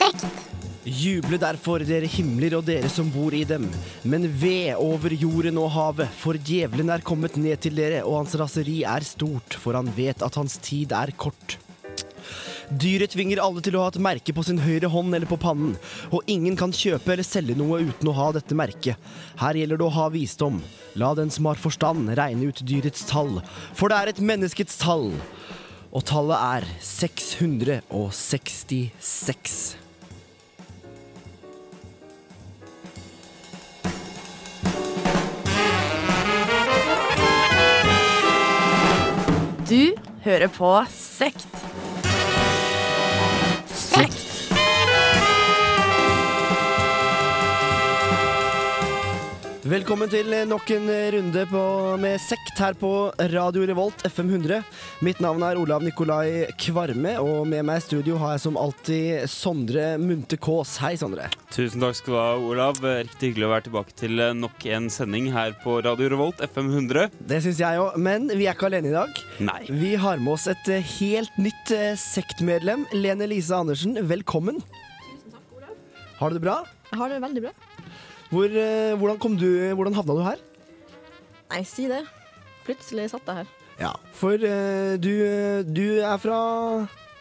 Sekt! Juble derfor, dere himler og dere som bor i dem. Men ved over jorden og havet, for djevelen er kommet ned til dere, og hans raseri er stort, for han vet at hans tid er kort. Dyret tvinger alle til å ha et merke på sin høyre hånd eller på pannen, og ingen kan kjøpe eller selge noe uten å ha dette merket. Her gjelder det å ha visdom. La den som har forstand, regne ut dyrets tall, for det er et menneskets tall. Og tallet er 666. Du hører på Sekt. Sekt! Velkommen til nok en runde på, med sekt her på Radio Revolt FM 100. Mitt navn er Olav Nikolai Kvarme, og med meg i studio har jeg som alltid Sondre Munte Kaas. Hei, Sondre. Tusen takk skal du ha, Olav. Riktig hyggelig å være tilbake til eh, nok en sending her på Radio Revolt FM 100. Det syns jeg òg, men vi er ikke alene i dag. Nei. Vi har med oss et eh, helt nytt eh, sektmedlem. Lene Lise Andersen, velkommen. Tusen takk, Olav. Har du det bra? Jeg har det veldig bra. Hvor, eh, hvordan, kom du, hvordan havna du her? Nei, si det. Plutselig satt jeg her. Ja, For eh, du, du er fra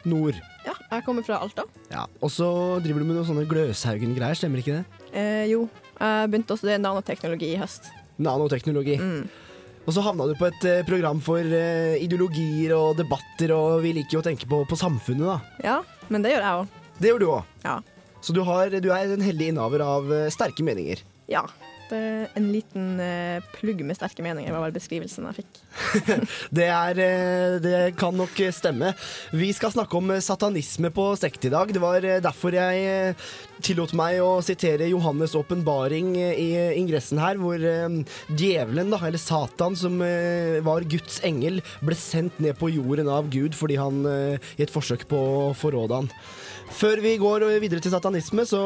nord. Ja, jeg kommer fra Alta. Ja, Og så driver du med noen sånne Gløshaugen-greier, stemmer ikke det? Eh, jo, jeg begynte å studere nanoteknologi i høst. Nanoteknologi. Mm. Og så havna du på et eh, program for eh, ideologier og debatter, og vi liker jo å tenke på, på samfunnet, da. Ja, men det gjør jeg òg. Det gjør du òg. Ja. Så du, har, du er en heldig innehaver av eh, sterke meninger. ja. En liten eh, plugg med sterke meninger, var vel beskrivelsen jeg fikk. Det, er, eh, det kan nok stemme. Vi skal snakke om satanisme på sekt i dag. Det var derfor jeg tillot meg å sitere Johannes' åpenbaring eh, i ingressen her, hvor eh, djevelen, da, eller Satan, som eh, var Guds engel, ble sendt ned på jorden av Gud fordi han i et forsøk på å forråde han. Før vi går videre til satanisme, så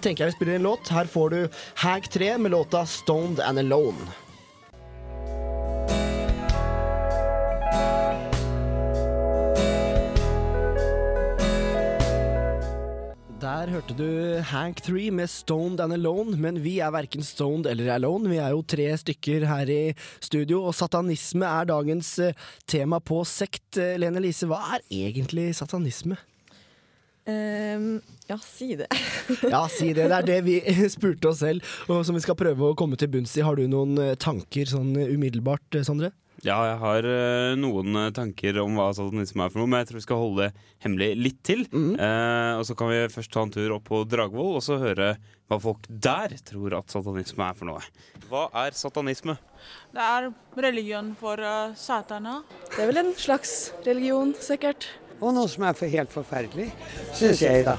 tenker jeg vi spiller en låt. Her får du Hag 3 med låta 'Stoned and Alone'. Hørte du Hank 3 med Stoned and Alone, men vi er verken stoned eller alone. Vi er jo tre stykker her i studio, og satanisme er dagens eh, tema på sekt. Eh, Lene Lise, hva er egentlig satanisme? Um, ja, si det. Ja, si det. Det er det vi spurte oss selv, og som vi skal prøve å komme til bunns i. Har du noen eh, tanker sånn umiddelbart, Sondre? Ja, jeg har eh, noen eh, tanker om hva satanisme er for noe, men jeg tror vi skal holde det hemmelig litt til. Eh, og så kan vi først ta en tur opp på Dragvoll og så høre hva folk der tror at satanisme er for noe. Hva er satanisme? Det er religion for uh, satana. Det er vel en slags religion, sikkert. Og noe som er for helt forferdelig, syns jeg, da.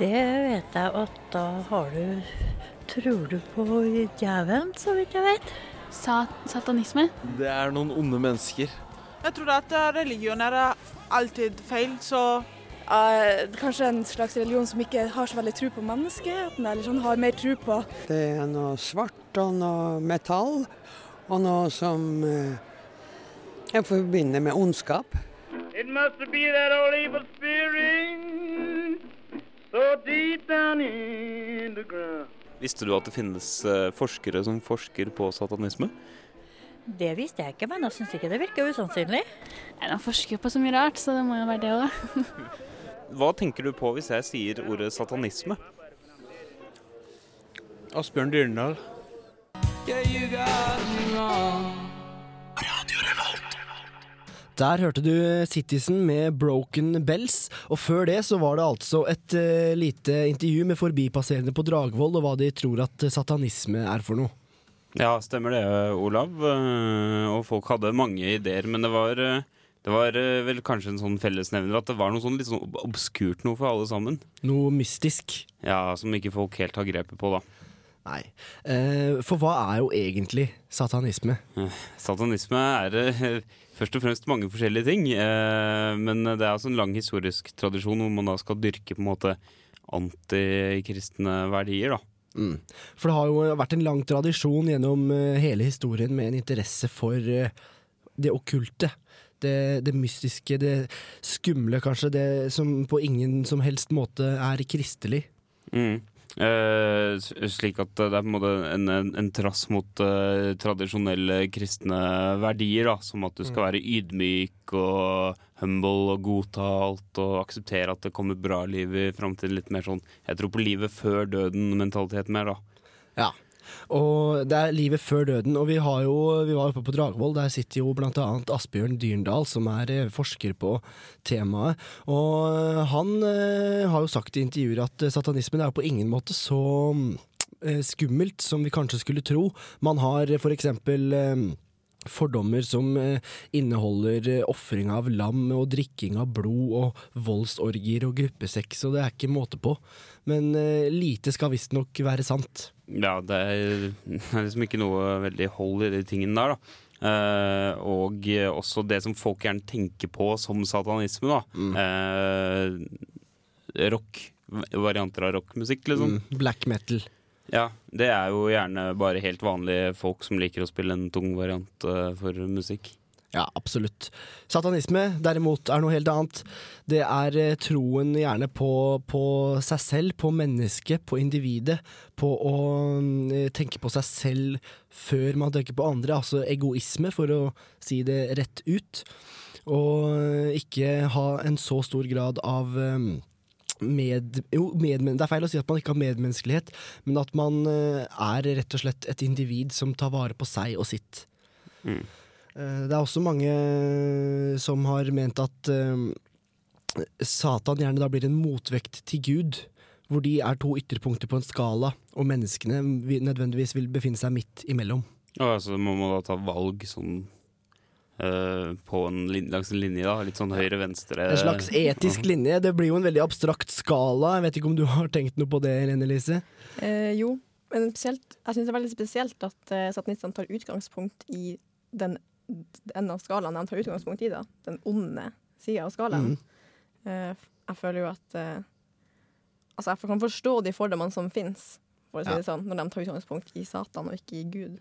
Det vet jeg at da har du Tror du på djevelen, så vidt jeg vet? Sa satanisme. Det er noen onde mennesker. Jeg tror at uh, religion er uh, alltid feil, så Eh, kanskje en slags religion som ikke har så veldig tro på menneskeheten, eller sånn har mer tro på Det er noe svart og noe metall, og noe som uh, jeg forbinder med ondskap. It must be that old evil spirit so deep down in the ground. Visste du at det finnes eh, forskere som forsker på satanisme? Det visste jeg ikke, men jeg syns ikke det virker usannsynlig. De forsker på så mye rart, så det må jo være det òg. Hva tenker du på hvis jeg sier ordet satanisme? Asbjørn Dyrendal. Der hørte du Citizen med Broken Bells, og før det så var det altså et uh, lite intervju med forbipasserende på Dragvoll og hva de tror at satanisme er for noe. Ja, stemmer det, Olav. Eh, Og folk hadde mange ideer, men det var, eh, det var vel kanskje en sånn fellesnevner at det var noe sånn litt sånn obskurt noe for alle sammen. Noe mystisk. Ja, Som ikke folk helt har grepet på, da. Nei. Eh, for hva er jo egentlig satanisme? Satanisme er eh, først og fremst mange forskjellige ting. eh, Men det er altså en lang historisk tradisjon hvor man da skal dyrke på en måte antikristne verdier, da. Mm. For det har jo vært en lang tradisjon gjennom eh, hele historien med en interesse for eh, det okkulte. det, det mystiske, det skumle, kanskje. Det som på ingen som helst måte er kristelig. Mm. S- slik at det er på en måte en, en, en trass mot uh, tradisjonelle kristne verdier, da. Som at du skal være ydmyk og humble og godta alt og akseptere at det kommer bra liv i framtiden. Litt mer sånn jeg tror på livet før døden-mentalitet mer, da. Ja. Og det er livet før døden, og vi, jo, vi var oppe på Dragvoll. Der sitter jo blant annet Asbjørn Dyrendal, som er eh, forsker på temaet. Og eh, han eh, har jo sagt i intervjuer at satanismen er på ingen måte så eh, skummelt som vi kanskje skulle tro. Man har for eksempel Fordommer som eh, inneholder eh, ofring av lam og drikking av blod og voldsorgier og gruppesex, og det er ikke måte på. Men eh, lite skal visstnok være sant. Ja, det er, liksom ikke noe veldig hold i de tingene der, da. Uh, og også det som folk gjerne tenker på som satanisme, da. Eh, rock. Varianter av rockmusikk, liksom. Mm, black metal. Ja, det er jo gjerne bare helt vanlige folk som liker å spille en tung variant eh, for musikk. Ja, absolutt. Satanisme derimot er noe helt annet. Det er eh, troen gjerne på, på seg selv, på mennesket, på individet. På å mm, tenke på seg selv før man tenker på andre. Altså egoisme, for å si det rett ut. Og eh, ikke ha en så stor grad av eh, med, jo, med, det er feil å si at man ikke har medmenneskelighet, men at man eh, er rett og slett et individ som tar vare på seg og sitt. Mm. Eh, Det er også mange eh, som har ment at Satan gjerne da blir en motvekt til Gud, hvor de er to ytterpunkter på en skala, og menneskene vi- nødvendigvis vil befinne seg midt imellom. Ja, altså, man må da ta valg sånn på en lin langs en linje, da. Litt sånn høyre-venstre. En slags etisk linje. Det blir jo en veldig abstrakt skala. Jeg vet ikke om du har tenkt noe på det, Helene Lise? Eh, jo, men spesielt, jeg syns det er veldig spesielt at eh, satanistene tar utgangspunkt i den enden av skalaen de tar utgangspunkt i, da. Den onde sida av skalaen. Eh, jeg føler jo at eh, Altså, jeg kan forstå de fordommene som fins, for å si Ja. det sånn, når de tar utgangspunkt i Satan og ikke i Gud.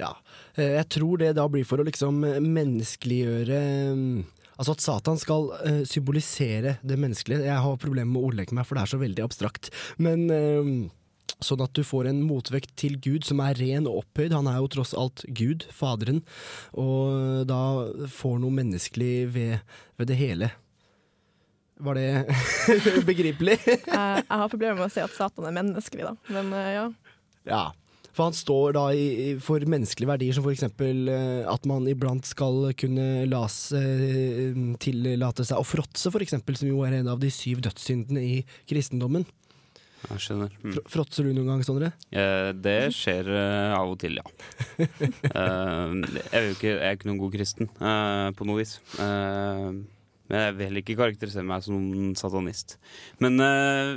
Ja. Eh, Jeg tror det da blir for å liksom menneskeliggjøre mm, Altså at Satan skal eh, symbolisere det menneskelige. Jeg har problemer med å ordlegge meg, for det er så veldig abstrakt. Men eh, sånn at du får en motvekt til Gud som er ren og opphøyd. Han er jo tross alt Gud, Faderen, og da får noe menneskelig ved, ved det hele. Var det begripelig? Jeg, har problemer med å si at Satan er menneskelig, da. Men eh, ja. Ja. For han står da i, for menneskelige verdier, som eksempel eh, at man iblant skal kunne la tillate seg å fråtse, eksempel, som jo er en av de syv dødssyndene i kristendommen. Jeg skjønner. Mm. Fr- Fråtser du noen gang, Sondre? Eh, det skjer eh, av og til, ja. Eh, jeg, er jo ikke, jeg er ikke noen god kristen, eh, på noe vis. Eh, men jeg vil ikke karakterisere meg som satanist. Men eh,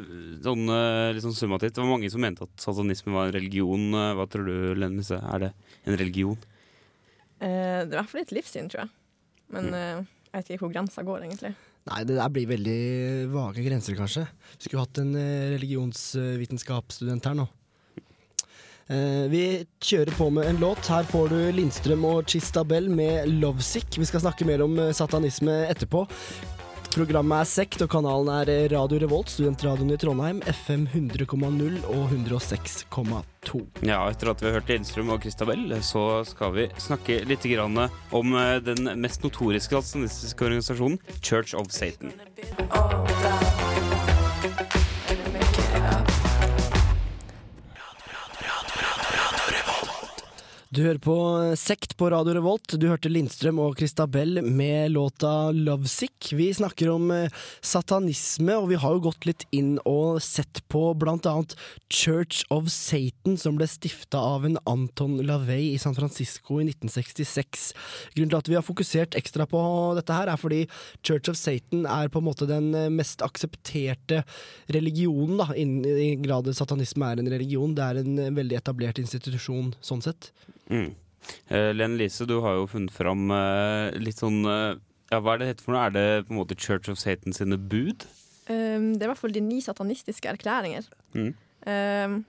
sånn, eh, litt sånn summativt, det var mange som mente at satanisme var en religion. Eh, Hva tror du, Lennise? Er det en religion? Eh, det er i hvert fall et livssyn, tror jeg. Men Mm. eh, jeg vet ikke hvor grensa går, egentlig. Nei, det der blir veldig vage grenser, kanskje. Vi skulle hatt en religionsvitenskapsstudent her nå. Eh, vi kjører på med en låt. Her får du Lindstrøm og Chistabel med 'Lovesick'. Vi skal snakke mer om eh, satanisme etterpå. Programmet er Sekt, og kanalen er eh, Radio Revolt, studentradioen i Trondheim, FM 100,0 og 106,2. Ja, etter at vi har hørt Lindstrøm og Christabel, så skal vi snakke litt grann om den mest notoriske satanistiske organisasjonen, Church of Satan. Du hører på Sekt på Radio Revolt. Du hørte Lindstrøm og Christabel med låta 'Lovesick'. Vi snakker om eh, satanisme, og vi har jo gått litt inn og sett på blant annet Church of Satan, som ble stifta av en Anton LaVey i San Francisco i 1966. Grunnen til at vi har fokusert ekstra på dette her, er fordi Church of Satan er på en måte den eh, mest aksepterte religionen, da, innen i grad satanisme er en religion. Det er en eh, veldig etablert institusjon sånn sett. Mm. Uh, Lene Lise, du har jo funnet fram uh, litt sånn uh, Ja, hva er det heter for noe? Er det på en måte Church of Satan sine bud? Um, det er i hvert fall de ni satanistiske erklæringer. Mm. Um,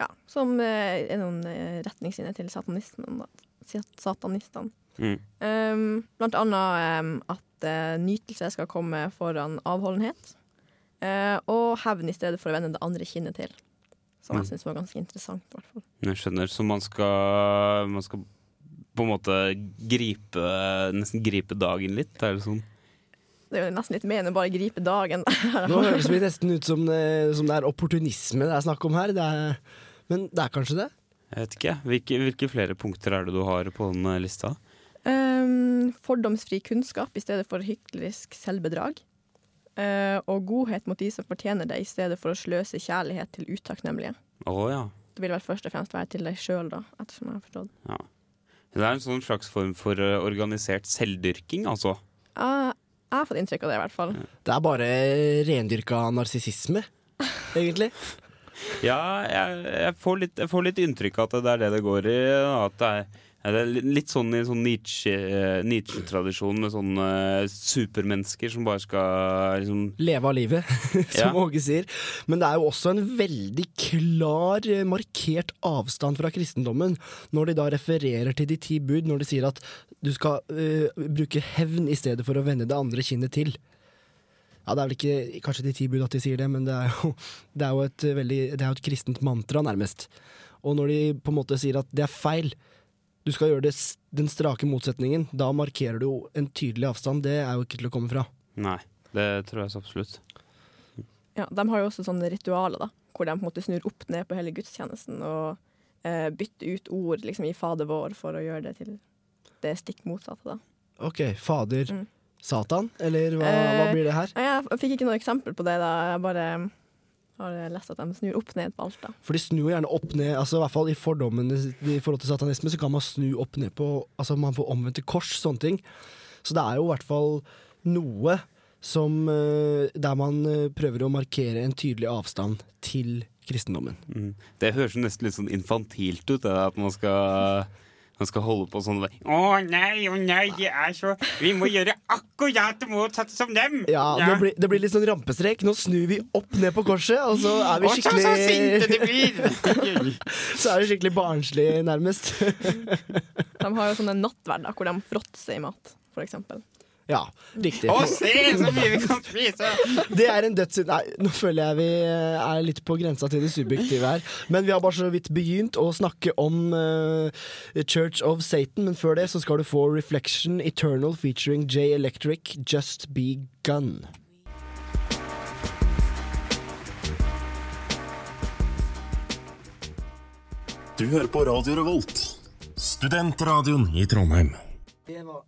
ja, som eh, er noen eh, retningslinjer til. Satanistene. Mm. Um, blant annet at eh, nytelse skal komme foran avholdenhet. eh, og hevn i stedet for å vende det andre kinnet til. Som Mm. jeg syns var ganske interessant. i hvert fall. Jeg skjønner. Så man skal, man skal på en måte gripe Nesten gripe dagen litt? Er det sånn? Det er jo nesten litt mer enn å bare gripe dagen. Nå høres vi nesten ut som, det- som det er opportunisme det er snakk om her. Det er, men det er kanskje det? Jeg vet ikke. Hvilke, hvilke flere punkter er det du har på den eh, lista? Um, fordomsfri kunnskap i stedet for hyklerisk selvbedrag. Eh, og godhet mot de som fortjener det, i stedet for å sløse kjærlighet til utakknemlige. Oh, ja. Det vil vel først og fremst være til deg sjøl, da, ettersom jeg har forstått. ja. Det er en sånn slags form for eh, organisert selvdyrking, altså. Jeg, jeg har fått inntrykk av det, i hvert fall. Det er bare rendyrka narsissisme, egentlig. Ja, jeg, jeg, får litt, jeg får litt inntrykk av at det er det det går i. At det er, det er litt sånn i sånn Nietzsche- eh, Nietzsche-tradisjon med sånne supermennesker som bare skal liksom Leve av livet, som Åge sier. Men det er jo også en veldig klar, eh, markert avstand fra kristendommen når de da refererer til de ti bud, når de sier at du skal uh, bruke hevn i stedet for å vende det andre kinnet til. Ja, Det er vel ikke kanskje de ti bud at de sier det, men det er jo, det er jo et, eh, veldig, det er jo et kristent mantra, nærmest. Og når de på en måte sier at det er feil, du skal gjøre det, den strake motsetningen, da markerer du jo en tydelig avstand. Det er jo ikke til å komme fra. Nei, det tror jeg så absolutt. Ja, de har jo også sånne ritualer, da, hvor de på en måte snur opp ned på hele gudstjenesten og eh, bytter ut ord liksom, i Fader vår for å gjøre det til det stikk motsatte. da. Ok, fader Mm. Satan, eller hva, hva Eh, blir det her? Jeg fikk ikke noe eksempel på det, da. Jeg bare har lest at de snur opp ned på alt. da. For de snur gjerne opp ned, altså i hvert fall i fordommene i forhold til satanisme, så kan man snu opp ned på Altså man får omvendte kors, sånne ting. Så det er jo i hvert fall noe som eh, Der man eh, prøver å markere en tydelig avstand til kristendommen. Mm. Det høres nesten litt sånn infantilt ut, det der at man skal man skal holde på sånn Å nei, å nei, de er så Vi må gjøre akkurat det motsatte som dem! Ja, Det, blir, det blir litt sånn rampestrek. Nå snur vi opp ned på korset, og så er vi Å, så, så sinte de blir! Så er vi skikkelig barnslige, nærmest. De har jo sånne nattverder hvor de fråtser i mat, for eksempel. Ja, riktig. Å, se så mye vi kan spise! Det er en dødssynd Nei, nå føler jeg vi er litt på grensa til det subjektive her. Men vi har bare så vidt begynt å snakke om uh, Church of Satan. Men før det så skal du få Reflection Eternal featuring J Electric, Just Be Gun. Du hører på Radio Revolt, studentradioen i Trondheim. Det var,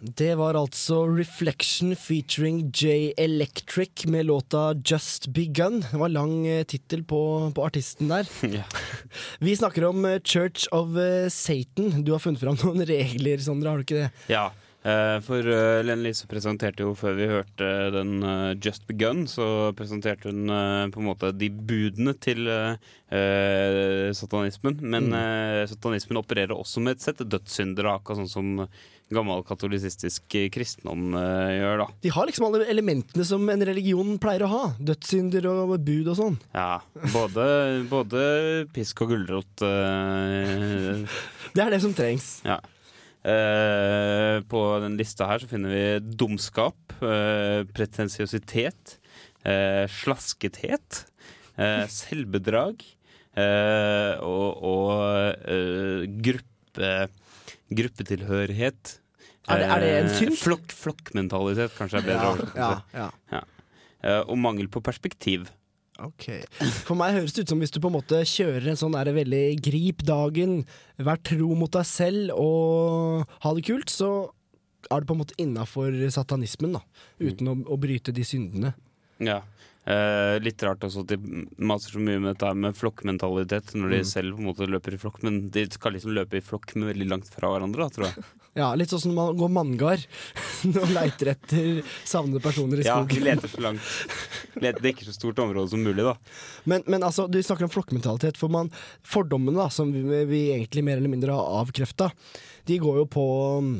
det var altså Reflection featuring J Electric med låta Just Begun. Det var lang eh, tittel på, på artisten der. Ja. Vi snakker om eh, Church of eh, Satan. Du har funnet fram noen regler, Sondre, har du ikke det? Ja, for Lene Lise presenterte jo før vi hørte den Just Begun, så presenterte hun på en måte de budene til satanismen. Men mm. satanismen opererer også med et sett dødssyndere, akkurat sånn som gammel katolisistisk kristendom uh, gjør, da. De har liksom alle elementene som en religion pleier å ha. Dødssynder og bud og sånn. Ja, både, både pisk og gulrot. Uh, Det er det som trengs. Ja. Uh, på den lista her så finner vi dumskap, pretensiøsitet, slaskethet, selvbedrag og, og gruppe, gruppetilhørighet. Er det- er det en Eh, synd? Flokk, flokkmentalitet, kanskje er bedre oversettelse. ja, ja. ja. og mangel på perspektiv. Ok. For meg høres det ut som hvis du på en måte kjører en sånn veldig grip dagen, vær tro mot deg selv og ha det kult, så er du på en måte innafor satanismen, da. Uten å, å bryte de syndene. Ja. Eh, litt rart også at de maser så mye med dette med flokkmentalitet når de Mm. selv på en måte løper i flokk, men de skal liksom løpe i flokk med veldig langt fra hverandre, da, tror jeg. Ja, Litt sånn som når man går manngard og leiter etter savnede personer i skogen. Ja, de leter så langt. Leter, ikke så stort område som mulig, da. Men, men altså, du snakker om flokkmentalitet, for man, fordommene da, som vi, vi egentlig mer eller mindre har avkrefta, de går jo på mm,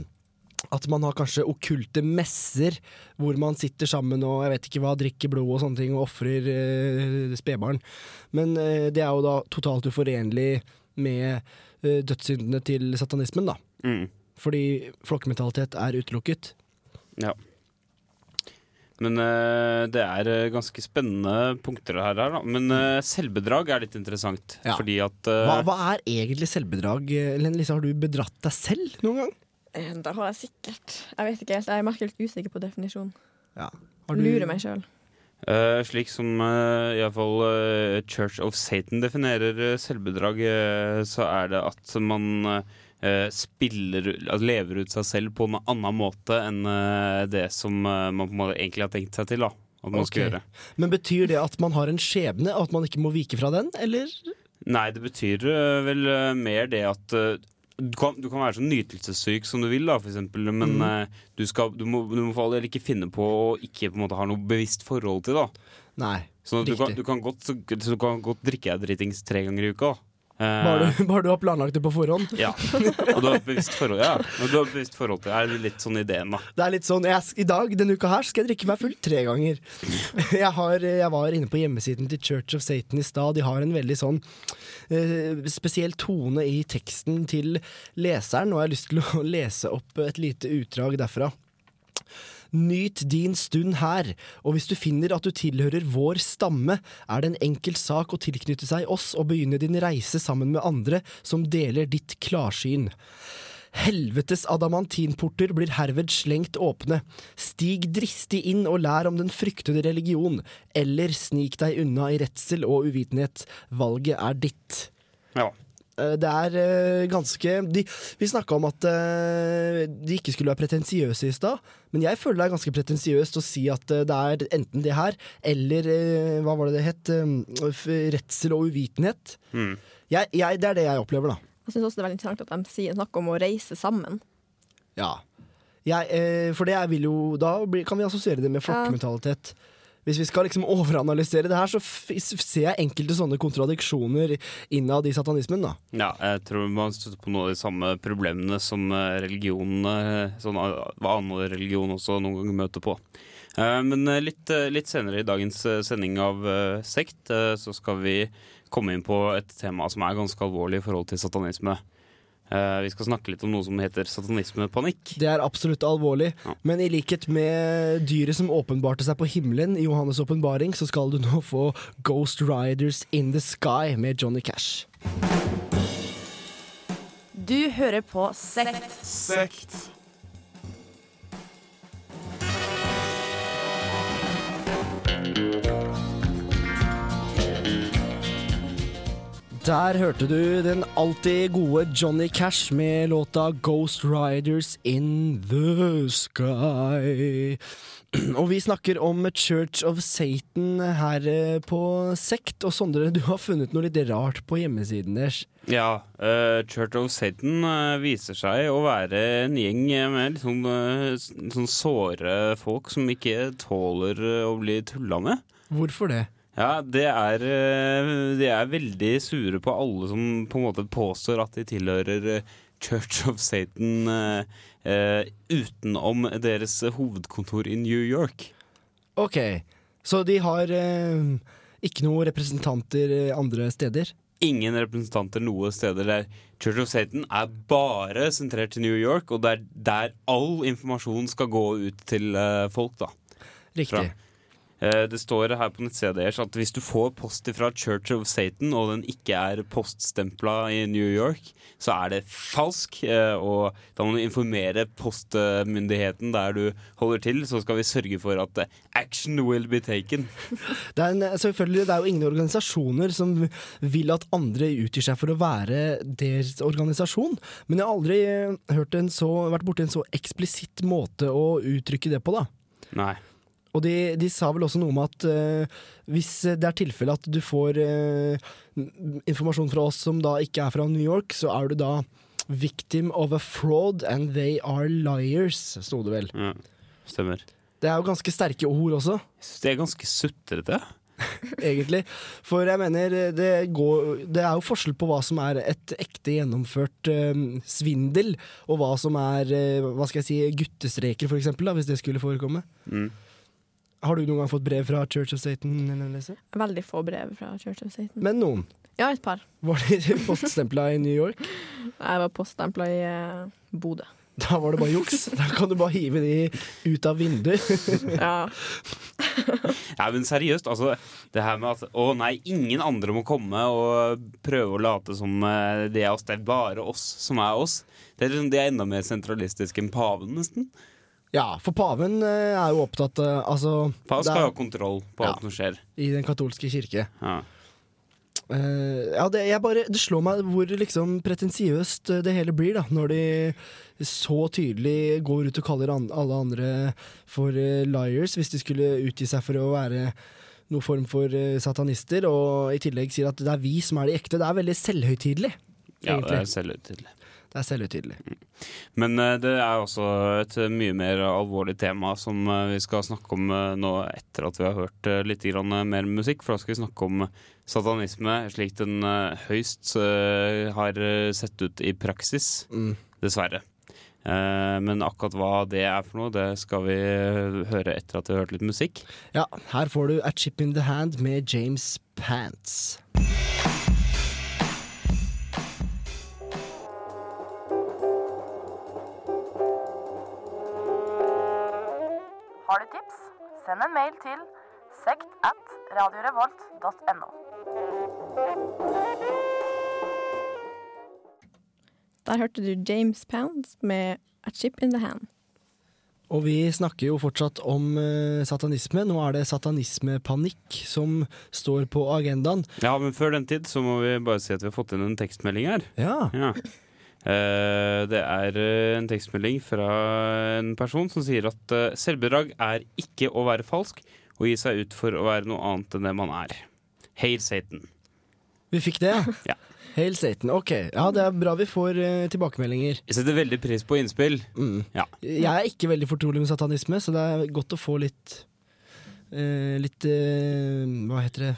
at man har kanskje okkulte messer hvor man sitter sammen og jeg vet ikke hva, drikker blod og sånne ting og ofrer eh, spedbarn. Men eh, det er jo da totalt uforenlig med eh, dødssyndene til satanismen, da. Mm. fordi flokkmentalitet er utelukket. Ja. Men eh, det er eh, ganske spennende punkter her, her da. Men eh, selvbedrag er litt interessant. Ja. Fordi at eh, Hva, hva er egentlig selvbedrag? Len Lise, har du bedratt deg selv noen gang? Eh, Det har jeg sikkert. Jeg vet ikke helt. Jeg er merkelig usikker på definisjonen. Ja. Har du- Lurer meg sjøl. Uh, slik som uh, iallfall uh, Church of Satan definerer uh, selvbedrag, uh, så er det at man eh, spiller altså lever ut seg selv på en annen måte enn eh, det som eh, man på en måte egentlig har tenkt seg til. da At man skal gjøre. Men betyr det at man har en skjebne, og at man ikke må vike fra den, eller? Nei, det betyr eh, vel eh, mer det at eh, du kan, du kan være så nytelsessyk som du vil, da, for eksempel, men Mm. eh, du, skal, du, må, du må for all del ikke finne på å ikke på en måte ha noe bevisst forhold til det. Nei. Sånn du kan, du, kan godt, så, så du kan godt drikke deg dritings tre ganger i uka. da. Eh, Bare du, bare du har planlagt det på forhånd? Ja. Og du har et bevisst forhold, ja. Og du har bevisst forhold til det. Er litt sånn ideen, da? Det er litt sånn, jeg, I dag, denne uka her skal jeg drikke meg full tre ganger. Jeg, har, jeg var inne på hjemmesiden til Church of Satan i stad. De har en veldig sånn eh, spesiell tone i teksten til leseren, og jeg har lyst til å lese opp et lite utdrag derfra. Nyt din stund her, og hvis du finner at du tilhører vår stamme, er det en enkel sak å tilknytte seg oss og begynne din reise sammen med andre som deler ditt klarsyn. Helvetes adamantinporter blir herved slengt åpne. Stig dristig inn og lær om den fryktede religion, eller snik deg unna i redsel og uvitenhet. Valget er ditt. Ja. Eh, Det er eh, ganske de, Vi snakka om at eh, de ikke skulle være pretensiøse i stad, men jeg føler det er ganske pretensiøst å si at det er enten det her, eller hva var det det het? Redsel og uvitenhet. Mm. Jeg, jeg, det er det jeg opplever, da. Jeg syns også det er veldig interessant at de sier snakker om å reise sammen. Ja. Jeg, for det jeg vil jo Da kan vi assosiere det med flokkmentalitet. Hvis vi skal liksom overanalysere det her, så ser jeg enkelte sånne kontradiksjoner innad i satanismen. da Ja, jeg tror man støtter på noen av de samme problemene som eh, religionene, sånn, eh, hva annen religion også noen ganger møter på. Eh, Men eh, litt, eh, litt senere i dagens eh, sending av eh, Sekt eh, så skal vi komme inn på et tema som er ganske alvorlig i forhold til satanisme. Eh, Vi skal snakke litt om noe som heter satanismepanikk. Det er absolutt alvorlig, men i likhet med dyret som åpenbarte seg på himmelen i Johannes' åpenbaring, så skal du nå få Ghost Riders in the Sky med Johnny Cash. Du hører på Sekt. Sekt. Der hørte du den alltid gode Johnny Cash med låta Ghost Riders in the Sky. Og vi snakker om Church of Satan her eh, på Sekt. Og Sondre, du har funnet noe litt rart på hjemmesiden deres. Ja, Uh, Church of Satan eh, viser seg å være en gjeng med litt sånn, sånn såre folk som ikke tåler å bli tulla med. Hvorfor det? Ja, det er, eh, de er veldig sure på alle som på en måte påstår at de tilhører eh, Church of Satan eh, eh, utenom deres hovedkontor i New York. Ok, så de har eh, ikke noen representanter andre steder? Ingen representanter noe steder der. Church of Satan er bare sentrert til New York, og det er der all informasjon skal gå ut til eh, folk, da. Riktig. Fra. Eh, Det står her på nettsida deres at hvis du får post fra Church of Satan, og den ikke er poststempla i New York, så er det falsk. eh, Og da må du informere postmyndigheten der du holder til, så skal vi sørge for at eh, action will be taken. Det er, en, selvfølgelig, det er jo ingen organisasjoner som vil at andre utgir seg for å være deres organisasjon, men jeg har aldri hørt en så, vært borti en så eksplisitt måte å uttrykke det på, da. Nei. Og de, de sa vel også noe om at uh, hvis det er tilfelle at du får uh, informasjon fra oss som da ikke er fra New York, så er du da victim of a fraud and they are liars, sto det vel. Ja, stemmer. Det er jo ganske sterke ord også. Det er ganske sutrete. egentlig. For jeg mener, det, går, det er jo forskjell på hva som er et ekte gjennomført eh, svindel, og hva som er eh, hva skal jeg si, guttestreker, for eksempel, da, hvis det skulle forekomme. Mm. Har du noen gang fått brev fra Church of Satan? Veldig få brev fra Church of Satan. Men noen. Ja, et par. Var de poststempla i New York? Jeg var poststempla i eh, Bodø. Da var det bare juks. Da kan du bare hive de ut av vinduet. Ja. Ja, men seriøst, altså Det her med at Å nei, ingen andre må komme og prøve å late som eh, det er oss. Det er bare oss som er oss. Det er, liksom, det er enda mer sentralistisk enn paven, nesten. Ja, for paven eh, er jo opptatt av altså, Paven skal er- ha kontroll på alt som skjer. I den katolske kirke. Ja. Uh, ja, det, jeg bare, det slår meg hvor liksom pretensiøst eh, det hele blir, da, når de så tydelig går ut og kaller an, alle andre for uh, liars, hvis de skulle utgi seg for å være noen form for uh, satanister, og i tillegg sier at det er vi som er de ekte. Det er veldig selvhøytidelig. Ja, det er selvhøytidelig. Det er selvutydelig. Men eh, det er også et eh, mye mer alvorlig tema som eh, vi skal snakke om nå etter at vi har hørt litt mer musikk. For da skal vi snakke om satanisme slik den høyst har sett ut i praksis. Dessverre. Eh, Men akkurat hva det er for noe, det skal vi høre etter at vi har hørt litt musikk. Ja, her får du A Chip in the Hand med James Pants. Send en mail til sekt at radiorevolt.no. Der hørte du James Pounds med A Chip in the Hand. Og vi snakker jo fortsatt om eh, satanisme. Nå er det satanismepanikk som står på agendaen. Ja, men før den tid så må vi bare si at vi har fått inn en tekstmelding her. Ja. Eh, det er eh, en tekstmelding fra en person som sier at eh, selvbedrag er ikke å være falsk og gi seg ut for å være noe annet enn det man er. Hail Satan. Vi fikk det, Ja. Hail Satan. Ok, ja det er bra vi får uh, tilbakemeldinger. Jeg setter veldig pris på innspill. Ja. Jeg er ikke veldig fortrolig med satanisme, så det er godt å få litt uh, Litt uh, Hva heter det?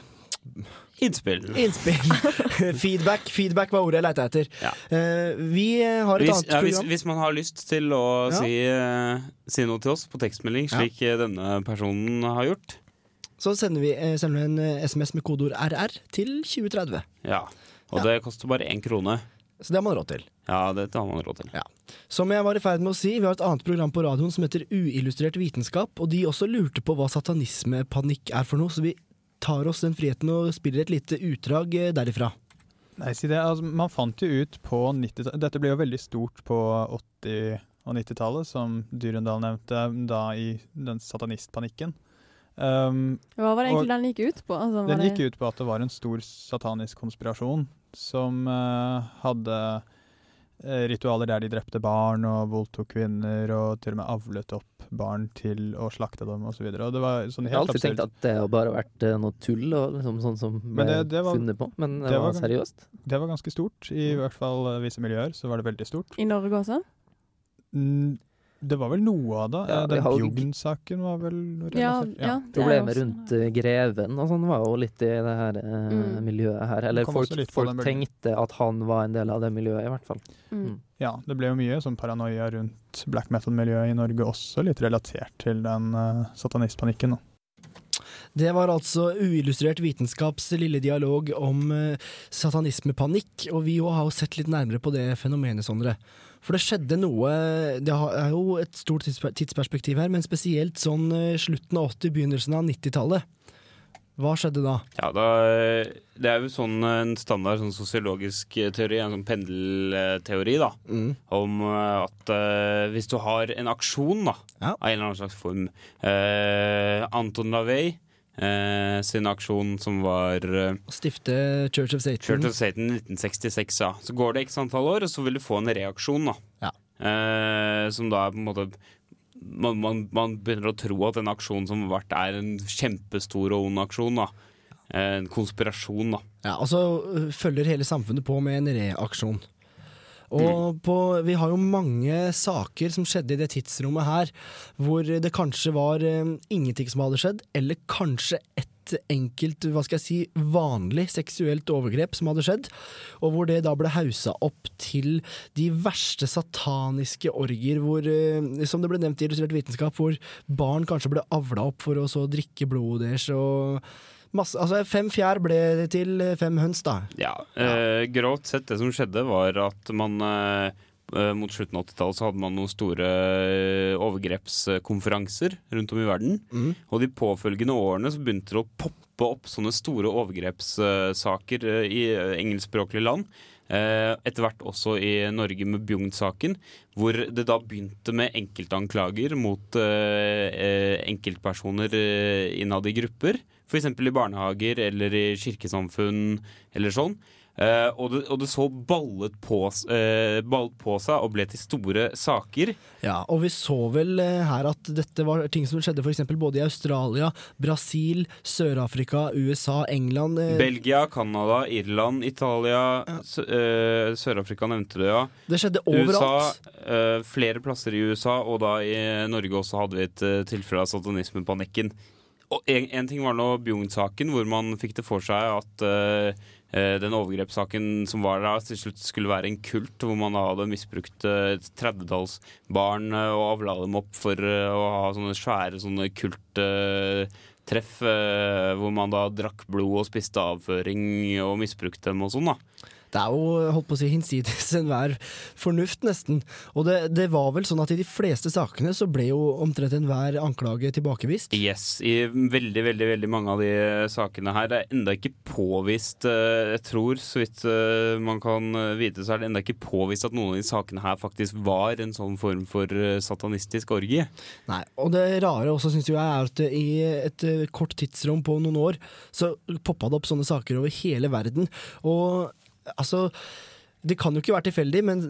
Innspill. Innspill. feedback. Feedback var ordet jeg leita etter. Eh, vi har et Hvis, annet ja, hvis, program. hvis man har lyst til å Ja. si, eh, si noe til oss på tekstmelding, slik eh, denne personen har gjort Så sender vi, sender vi en SMS med kodeord RR til 2030. Ja. Og det koster bare én krone. Så det har man råd til. Ja, det har man råd til. Som jeg var i ferd med å si, vi har et annet program på radioen som heter Uillustrert vitenskap, og de også lurte på hva satanismepanikk er for noe, så vi tar oss den friheten og spiller et lite utdrag eh, derifra. Nei, si det. Altså, man fant jo ut på 90-tallet Dette ble jo veldig stort på 80- og 90-tallet, som Dyrendal nevnte, da i den satanistpanikken. Um, Hva var det og egentlig den gikk ut på? Altså, den det- gikk ut på at det var en stor satanisk konspirasjon som uh, hadde eh, ritualer der de drepte barn og voldtok kvinner og til og med avlet opp barn til å slakte dem osv. Det var sånn Jeg har alltid alltid tenkt at det har bare vært eh, noe tull og liksom sånn som ble det, det var, funnet på, men det, var, gans- seriøst. Det var ganske stort. I hvert fall eh, visse miljøer så var det veldig stort. I Norge også? Mm, det var vel noe av det. Ja, Eh, Den har Bjugn-saken var vel Ja, relatert- ja. Det er Problemet rundt eh, greven og sånn var jo litt i det her eh, Mm. miljøet her. Eller folk, folk tenkte at han var en del av det miljøet, i hvert fall. Mm. Ja, det ble jo mye sånn paranoia rundt black metal-miljøet i Norge også, litt relatert til den uh, satanistpanikken. Da. Det var altså Uillustrert vitenskaps lille dialog om uh, satanismepanikk, og vi jo har jo sett litt nærmere på det fenomenet, Sondre. For det skjedde noe Det er jo et stort tidsperspektiv her, men spesielt sånn eh, slutten av 80-, begynnelsen av 90-tallet. Hva skjedde da? Ja, da, Det er jo sånn en standard sånn sosiologisk teori, en sånn pendelteori, da. Om eh, at uh, hvis du har en aksjon da, av en eller annen slags form uh, Anton Lavey eh, sin aksjon som var eh, Å stifte Church of Satan. Church of Satan 1966, ja. Så går det x antall år, og så vil du få en reaksjon, da. Eh, som da er på en måte man, man, man begynner å tro at en aksjon som har vært, er en kjempestor og ond aksjon. da Eh, En konspirasjon, da. Ja, og så øh, følger hele samfunnet på med en reaksjon. Og på, vi har jo mange saker som skjedde i det tidsrommet her, hvor det kanskje var eh, ingenting som hadde skjedd, eller kanskje et enkelt, hva skal jeg si, vanlig seksuelt overgrep som hadde skjedd, og hvor det da ble hausa opp til de verste sataniske orgier, hvor, eh, som det ble nevnt i Illustrert vitenskap, hvor barn kanskje ble avla opp for å så drikke blodet deres, og masse, altså fem fjær ble til fem høns, da. Ja, eh, Grovt sett, det som skjedde, var at man eh, eh, mot slutten av 80-tallet så hadde man noen store eh, overgrepskonferanser rundt om i verden. Mm. Og de påfølgende årene så begynte det å poppe opp sånne store overgrepssaker eh, i engelskspråklige land. Eh, Etter hvert også i Norge med Bjugn-saken, hvor det da begynte med enkeltanklager mot enkeltpersoner innad i grupper. F.eks. i barnehager eller i kirkesamfunn eller sånn. Uh, og, det, og det så ballet på, s- eh, ballet på seg og ble til store saker. Ja, og vi så vel uh, her at dette var ting som skjedde for både i Australia, Brasil, Sør-Afrika, USA, England. Belgia, Canada, Irland, Italia, eh, Sør-Afrika nevnte du, ja. Det skjedde overalt. USA, flere plasser i USA, og da i Norge også hadde vi et tilfelle av satanismepanikken. Og en, en ting var nå Bjugn-saken, hvor man fikk det for seg at eh, den overgrepssaken som var der, til slutt skulle være en kult, hvor man hadde misbrukt eh, et barn og avla dem opp for å ha sånne svære sånne kulttreff, hvor man da drakk blod og spiste avføring og misbrukte dem og sånn, da. Det er jo holdt på å si hinsides enhver fornuft, nesten. Og det, det var vel sånn at i de fleste sakene så ble jo omtrent enhver anklage tilbakevist. Yes, i veldig, veldig veldig mange av de sakene her. Det er enda ikke påvist, eh, jeg tror, så vidt eh, man kan eh, vite, så er det enda ikke påvist at noen av de sakene her faktisk var en sånn form for satanistisk orgie. Nei, og det rare også syns jeg er at i et kort tidsrom på noen år så poppa det opp sånne saker over hele verden. Og altså det kan jo ikke være tilfeldig, men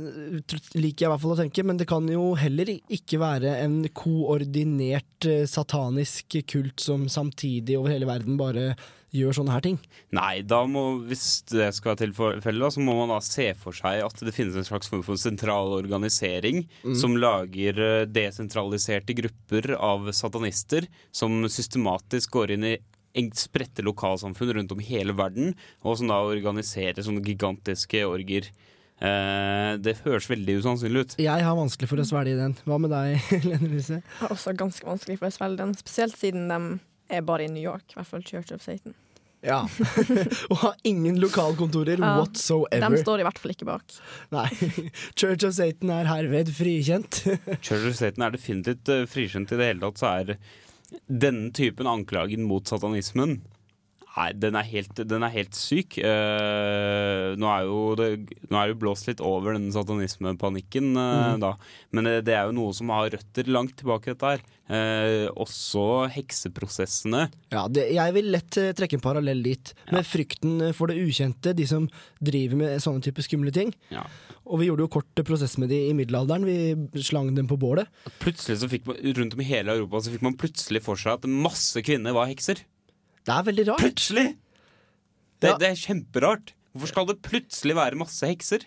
liker jeg i hvert fall å tenke, men det kan jo heller ikke være en koordinert eh, satanisk kult som samtidig over hele verden bare gjør sånne her ting. Nei, da må, hvis det skal være tilfellet, så må man da se for seg at det finnes en slags form for sentral organisering Mm. som lager eh, desentraliserte grupper av satanister som systematisk går inn i spredte lokalsamfunn rundt om i hele verden, og som da organiserer sånne gigantiske orger. Eh, det høres veldig usannsynlig ut. Jeg har vanskelig for å svelge den. Hva med deg, Lene Lise? Jeg har også ganske vanskelig for å svelge den, spesielt siden de er bare i New York, i hvert fall Church of Satan. Ja. Og har ingen lokalkontorer Ja, whatsoever. De står i hvert fall ikke bak. Nei. Church of Satan er herved frikjent. Church of Satan er definitivt uh, frikjent i det hele tatt, så er denne typen anklagen mot satanismen Nei, den er helt, den er helt syk. Uh, nå, er jo det, nå er det blåst litt over den satanismepanikken, uh, mm. da. Men det, det er jo noe som har røtter langt tilbake, dette her. Uh, også hekseprosessene. Ja, det, jeg vil lett trekke en parallell dit, med frykten for det ukjente, de som driver med sånne type skumle ting. Ja. Og vi gjorde jo kort prosess med de i middelalderen, vi slang dem på bålet. Plutselig så fikk man, Rundt om i hele Europa så fikk man plutselig for seg at masse kvinner var hekser. Det er veldig rart. Plutselig! Det, det er kjemperart. Hvorfor skal det plutselig være masse hekser?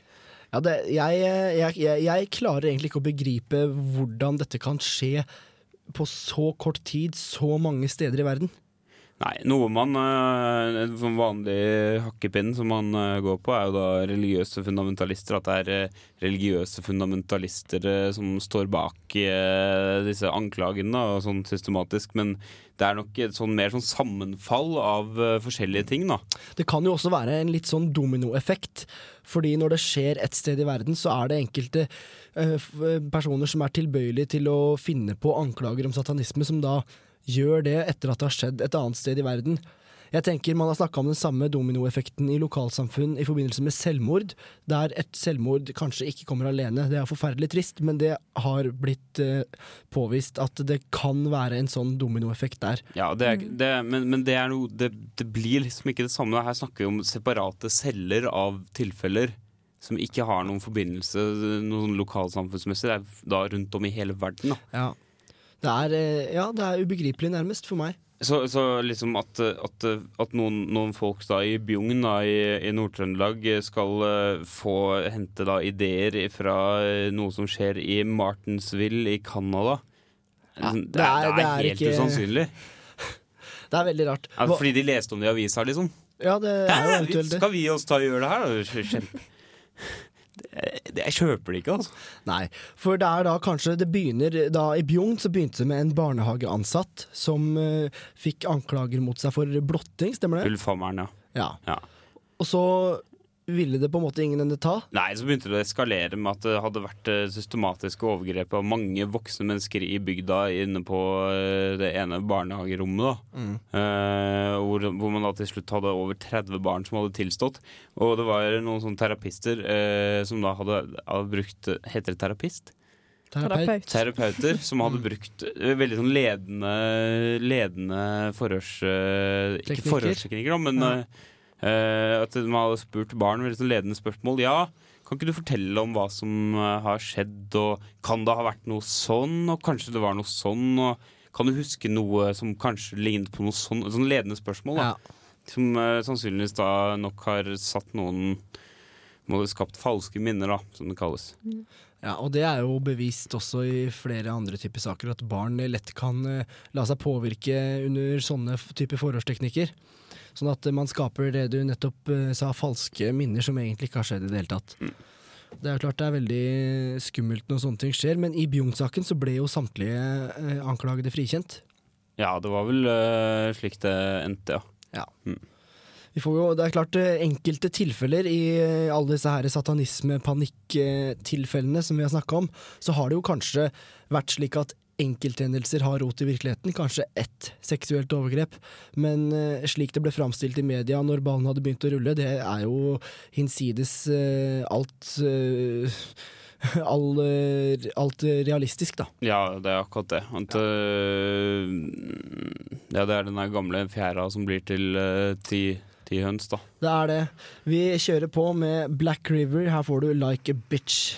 Ja, det, jeg, jeg, jeg, jeg klarer egentlig ikke å begripe hvordan dette kan skje på så kort tid, så mange steder i verden. Nei, noe man øh, En sånn vanlig hakkepinn som man øh, går på, er jo da religiøse fundamentalister. At det er øh, religiøse fundamentalister som står bak disse anklagene, og sånn systematisk. Men det er nok et sånn mer sånn sammenfall av forskjellige ting, da. Det kan jo også være en litt sånn dominoeffekt. Fordi når det skjer et sted i verden, så er det enkelte eh, personer som er tilbøyelige til å finne på anklager om satanisme, som da gjør det etter at det har skjedd et annet sted i verden. Jeg tenker Man har snakka om den samme dominoeffekten i lokalsamfunn i forbindelse med selvmord, der et selvmord kanskje ikke kommer alene. Det er forferdelig trist, men det har blitt eh, påvist at det kan være en sånn dominoeffekt der. Ja, det er, det, men, men det, er noe, det, det blir liksom ikke det samme. Her snakker vi om separate celler av tilfeller som ikke har noen forbindelse noen lokalsamfunnsmessig. Det er da rundt om i hele verden. Da. Ja. Det er, eh, ja, det er ubegripelig nærmest for meg. Så, så liksom at, at, at noen, noen folk da i Bjugn da, i, i Nord-Trøndelag skal eh, få hente da ideer fra noe som skjer i Martinsville i Canada Ja, det, er, det, er, det er helt ikke- usannsynlig. Det er veldig rart. Ja, fordi de leste om det i avisa, liksom. Ja, det er jo eventuelt det. Skal vi oss ta og gjøre det her? da? Det, jeg kjøper det ikke, altså. Nei, for det er da kanskje det begynner da I Bjugn så begynte det med en barnehageansatt som uh, fikk anklager mot seg for blotting, stemmer det? Ulfhammeren, ja. Ja. ja. Og så ville det på en måte ingen ende ta. Nei, så begynte det å eskalere med at det hadde vært eh, systematiske overgrep av mange voksne mennesker i bygda inne på eh, det ene barnehagerommet. da Mm. Eh, hvor, hvor man da til slutt hadde over 30 barn som hadde tilstått. Og det var noen sånne terapister eh, som da hadde, hadde brukt Heter det terapist? Terapeut. Terapeuter som hadde brukt eh, veldig sånn ledende, ledende forhørs... eh, ikke forhørsteknikker, men Ja. Eh, at man hadde spurt barn med sånn ledende spørsmål. Ja, kan ikke du fortelle om hva som eh, har skjedd, og kan det ha vært noe sånn, og kanskje det var noe sånn, og kan du huske noe som kanskje lignet på noe sånn? Sånn ledende spørsmål, da. Som uh, sannsynligvis da nok har satt noen må ha skapt falske minner, da, som det kalles. Ja, og det er jo bevist også i flere andre typer saker, at barn lett kan uh, la seg påvirke under sånne typer forhørsteknikker. Sånn at man skaper det du nettopp eh, sa, falske minner som egentlig ikke har skjedd i det hele tatt. Det er jo klart det er veldig skummelt når sånne ting skjer, men i Bjugn-saken så ble jo samtlige eh, anklagede frikjent. Ja, det var vel eh, slik det endte, ja. Ja. Vi får jo, det er klart enkelte tilfeller i alle disse her satanisme-panikk-tilfellene som vi har snakka om, så har det jo kanskje vært slik at enkelthendelser har rot i virkeligheten, kanskje ett seksuelt overgrep, men eh, slik det ble framstilt i media når ballen hadde begynt å rulle, det er jo hinsides eh, alt eh, all, alt realistisk, da. Ja, det er akkurat det. At, øh, ja, det er den gamle fjæra som blir til uh, ti, ti høns, da. Det er det. Vi kjører på med Black River. Her får du Like a Bitch.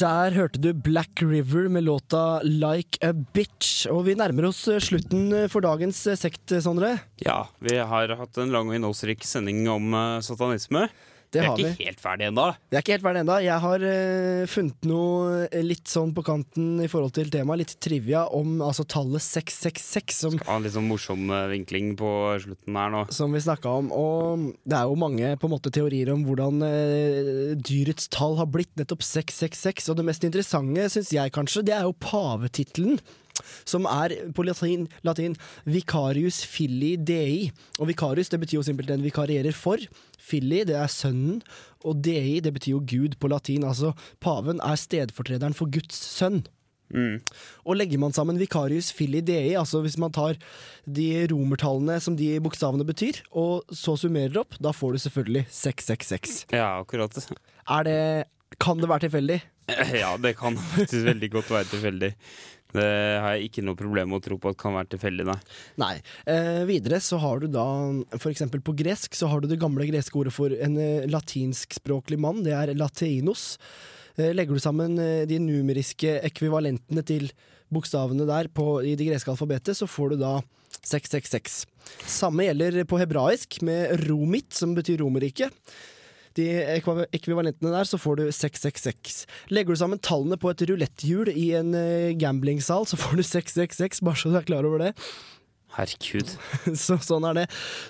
Der hørte du Black River med låta Like a Bitch. Og vi nærmer oss eh, slutten for dagens eh, sekt, Sondre. Ja, vi har hatt en lang og innholdsrik sending om satanisme. Det har er ikke helt ferdig ennå. Det er ikke helt ferdig ennå. Jeg har uh, funnet noe eh, litt sånn på kanten i forhold til temaet, litt trivia om altså tallet 666, som, Ha en litt sånn morsom øh, vinkling på slutten her nå. som vi snakka om. Og det er jo mange på en måte teorier om hvordan uh, dyrets tall har blitt nettopp 666. Og det mest interessante, syns jeg kanskje, det er jo pavetittelen. Som er på latin, latin vicarius filii dei. Og vicarius det betyr jo simpelthen vikarierer for. Filii det er sønnen, og dei det betyr jo Gud på latin. Altså paven er stedfortrederen for Guds sønn. Og legger man sammen vicarius filii dei, altså hvis man tar de romertallene som de bokstavene betyr, og så summerer opp, da får du selvfølgelig 666. Ja, akkurat. Er det Kan det være tilfeldig? Ja, det kan faktisk veldig godt være tilfeldig. Det har jeg ikke noe problem med å tro på at kan være tilfeldig, nei. Nei. Eh, videre så har du da, eksempel på gresk, så har du det gamle greske ordet for en eh, latinskspråklig mann, det er lateinos. Eh, legger du sammen eh, de numeriske ekvivalentene til bokstavene der på, i det greske alfabetet, så får du da 666. Samme gjelder på hebraisk, med romit, som betyr Romerriket. De ekvivalentene der, så får du 666. Legger du sammen tallene på et ruletthjul i en eh, gamblingsal, så får du 666, bare så du er klar over det. Herregud. Så, sånn er det.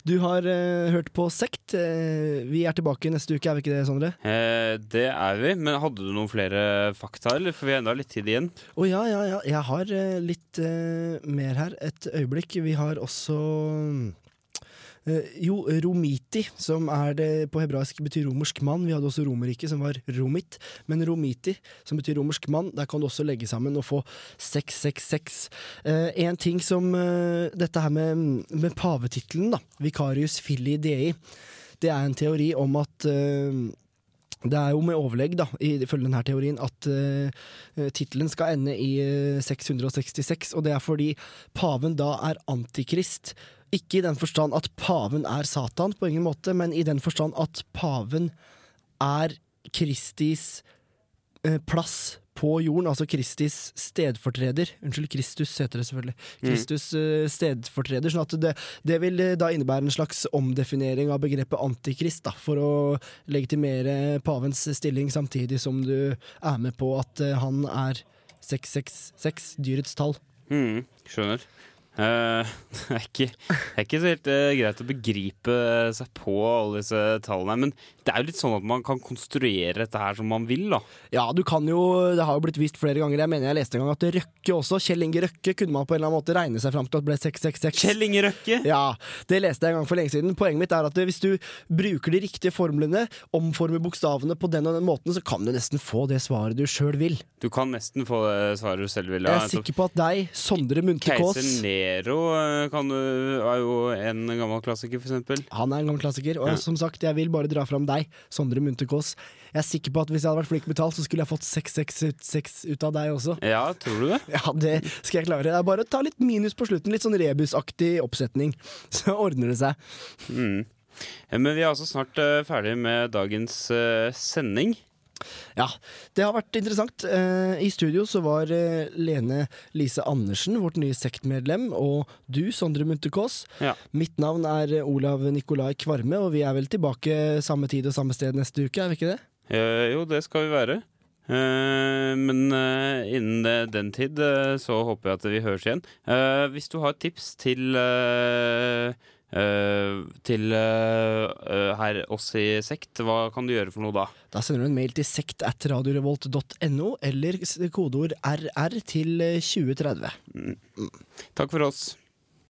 Du har uh, hørt på Sekt. Uh, vi er tilbake neste uke, er vi ikke det, Sondre? Eh, det er vi, men hadde du noen flere fakta, eller? For vi har enda litt tid igjen. Å ja, ja, ja. Jeg har uh, litt mer her. Et øyeblikk. Vi har også eh, jo, romiti, som det på hebraisk betyr romersk mann. Vi hadde også Romerike, som var romit. Men romiti, som betyr romersk mann, der kan du også legge sammen og få 666. Eh, en ting som eh, dette her med, med pavetittelen, da. Vicarius filii dei. Det er en teori om at eh, det er jo med overlegg, da, ifølge denne teorien, at uh, tittelen skal ende i eh, 666, og det er fordi paven da er antikrist. Ikke i den forstand at paven er Satan, på ingen måte, men i den forstand at paven er Kristis eh, plass på jorden, altså Kristis stedfortreder. Unnskyld, Kristus heter det selvfølgelig. Mm. Kristus eh, stedfortreder. sånn at det, det vil eh, da innebære en slags omdefinering av begrepet antikrist, da, for å legitimere pavens stilling, samtidig som du er med på at han er 666, dyrets tall. Mm, skjønner. Eh, det, er ikke, det er ikke så helt uh, greit å begripe seg på alle disse tallene. Men det er jo litt sånn at man kan konstruere dette her som man vil, da. Ja, du kan jo, det har jo blitt vist flere ganger. Jeg mener jeg leste en gang at Røkke også, Kjell Inge Røkke, kunne man på en eller annen måte regne seg fram til at ble 666. Kjell Inge Røkke? Ja, det leste jeg en gang for lenge siden. Poenget mitt er at hvis du bruker de riktige formlene, omformer bokstavene på den og den måten, så kan du nesten få det svaret du sjøl vil. Du kan nesten få det svaret du selv vil. Jeg er sikker på at deg, Sondre Munthe Kaas Keiser eh, kan du, er jo en gammel klassiker, eksempel. Han er en gammel klassiker, og Ja. som sagt, jeg vil bare dra fram deg, Sondre Munthe Kaas. Jeg er sikker på at hvis jeg hadde vært flink med tall, så skulle jeg fått 666 ut av deg også. Ja, tror du det? Ja, det skal jeg klare. Det er bare å ta litt minus på slutten, litt sånn rebusaktig oppsetning, så ordner det seg. Mm. Men vi er altså snart uh, ferdig med dagens uh, sending. Ja, det har vært interessant. Eh, I studio så var eh, Lene Lise Andersen, vårt nye sektmedlem, og du, Sondre Munthe Kaas. Ja. Mitt navn er eh, Olav Nikolai Kvarme, og vi er vel tilbake samme tid og samme sted neste uke, er vi ikke det? Eh, jo, det skal vi være. Eh, men eh, innen den tid så håper jeg at vi høres igjen. Eh, hvis du har tips til eh, til uh, her oss i sekt, hva kan du gjøre for noe da? Da sender du en mail til sekt at radiorevolt.no, eller kodeord RR til eh, 2030. Takk for oss.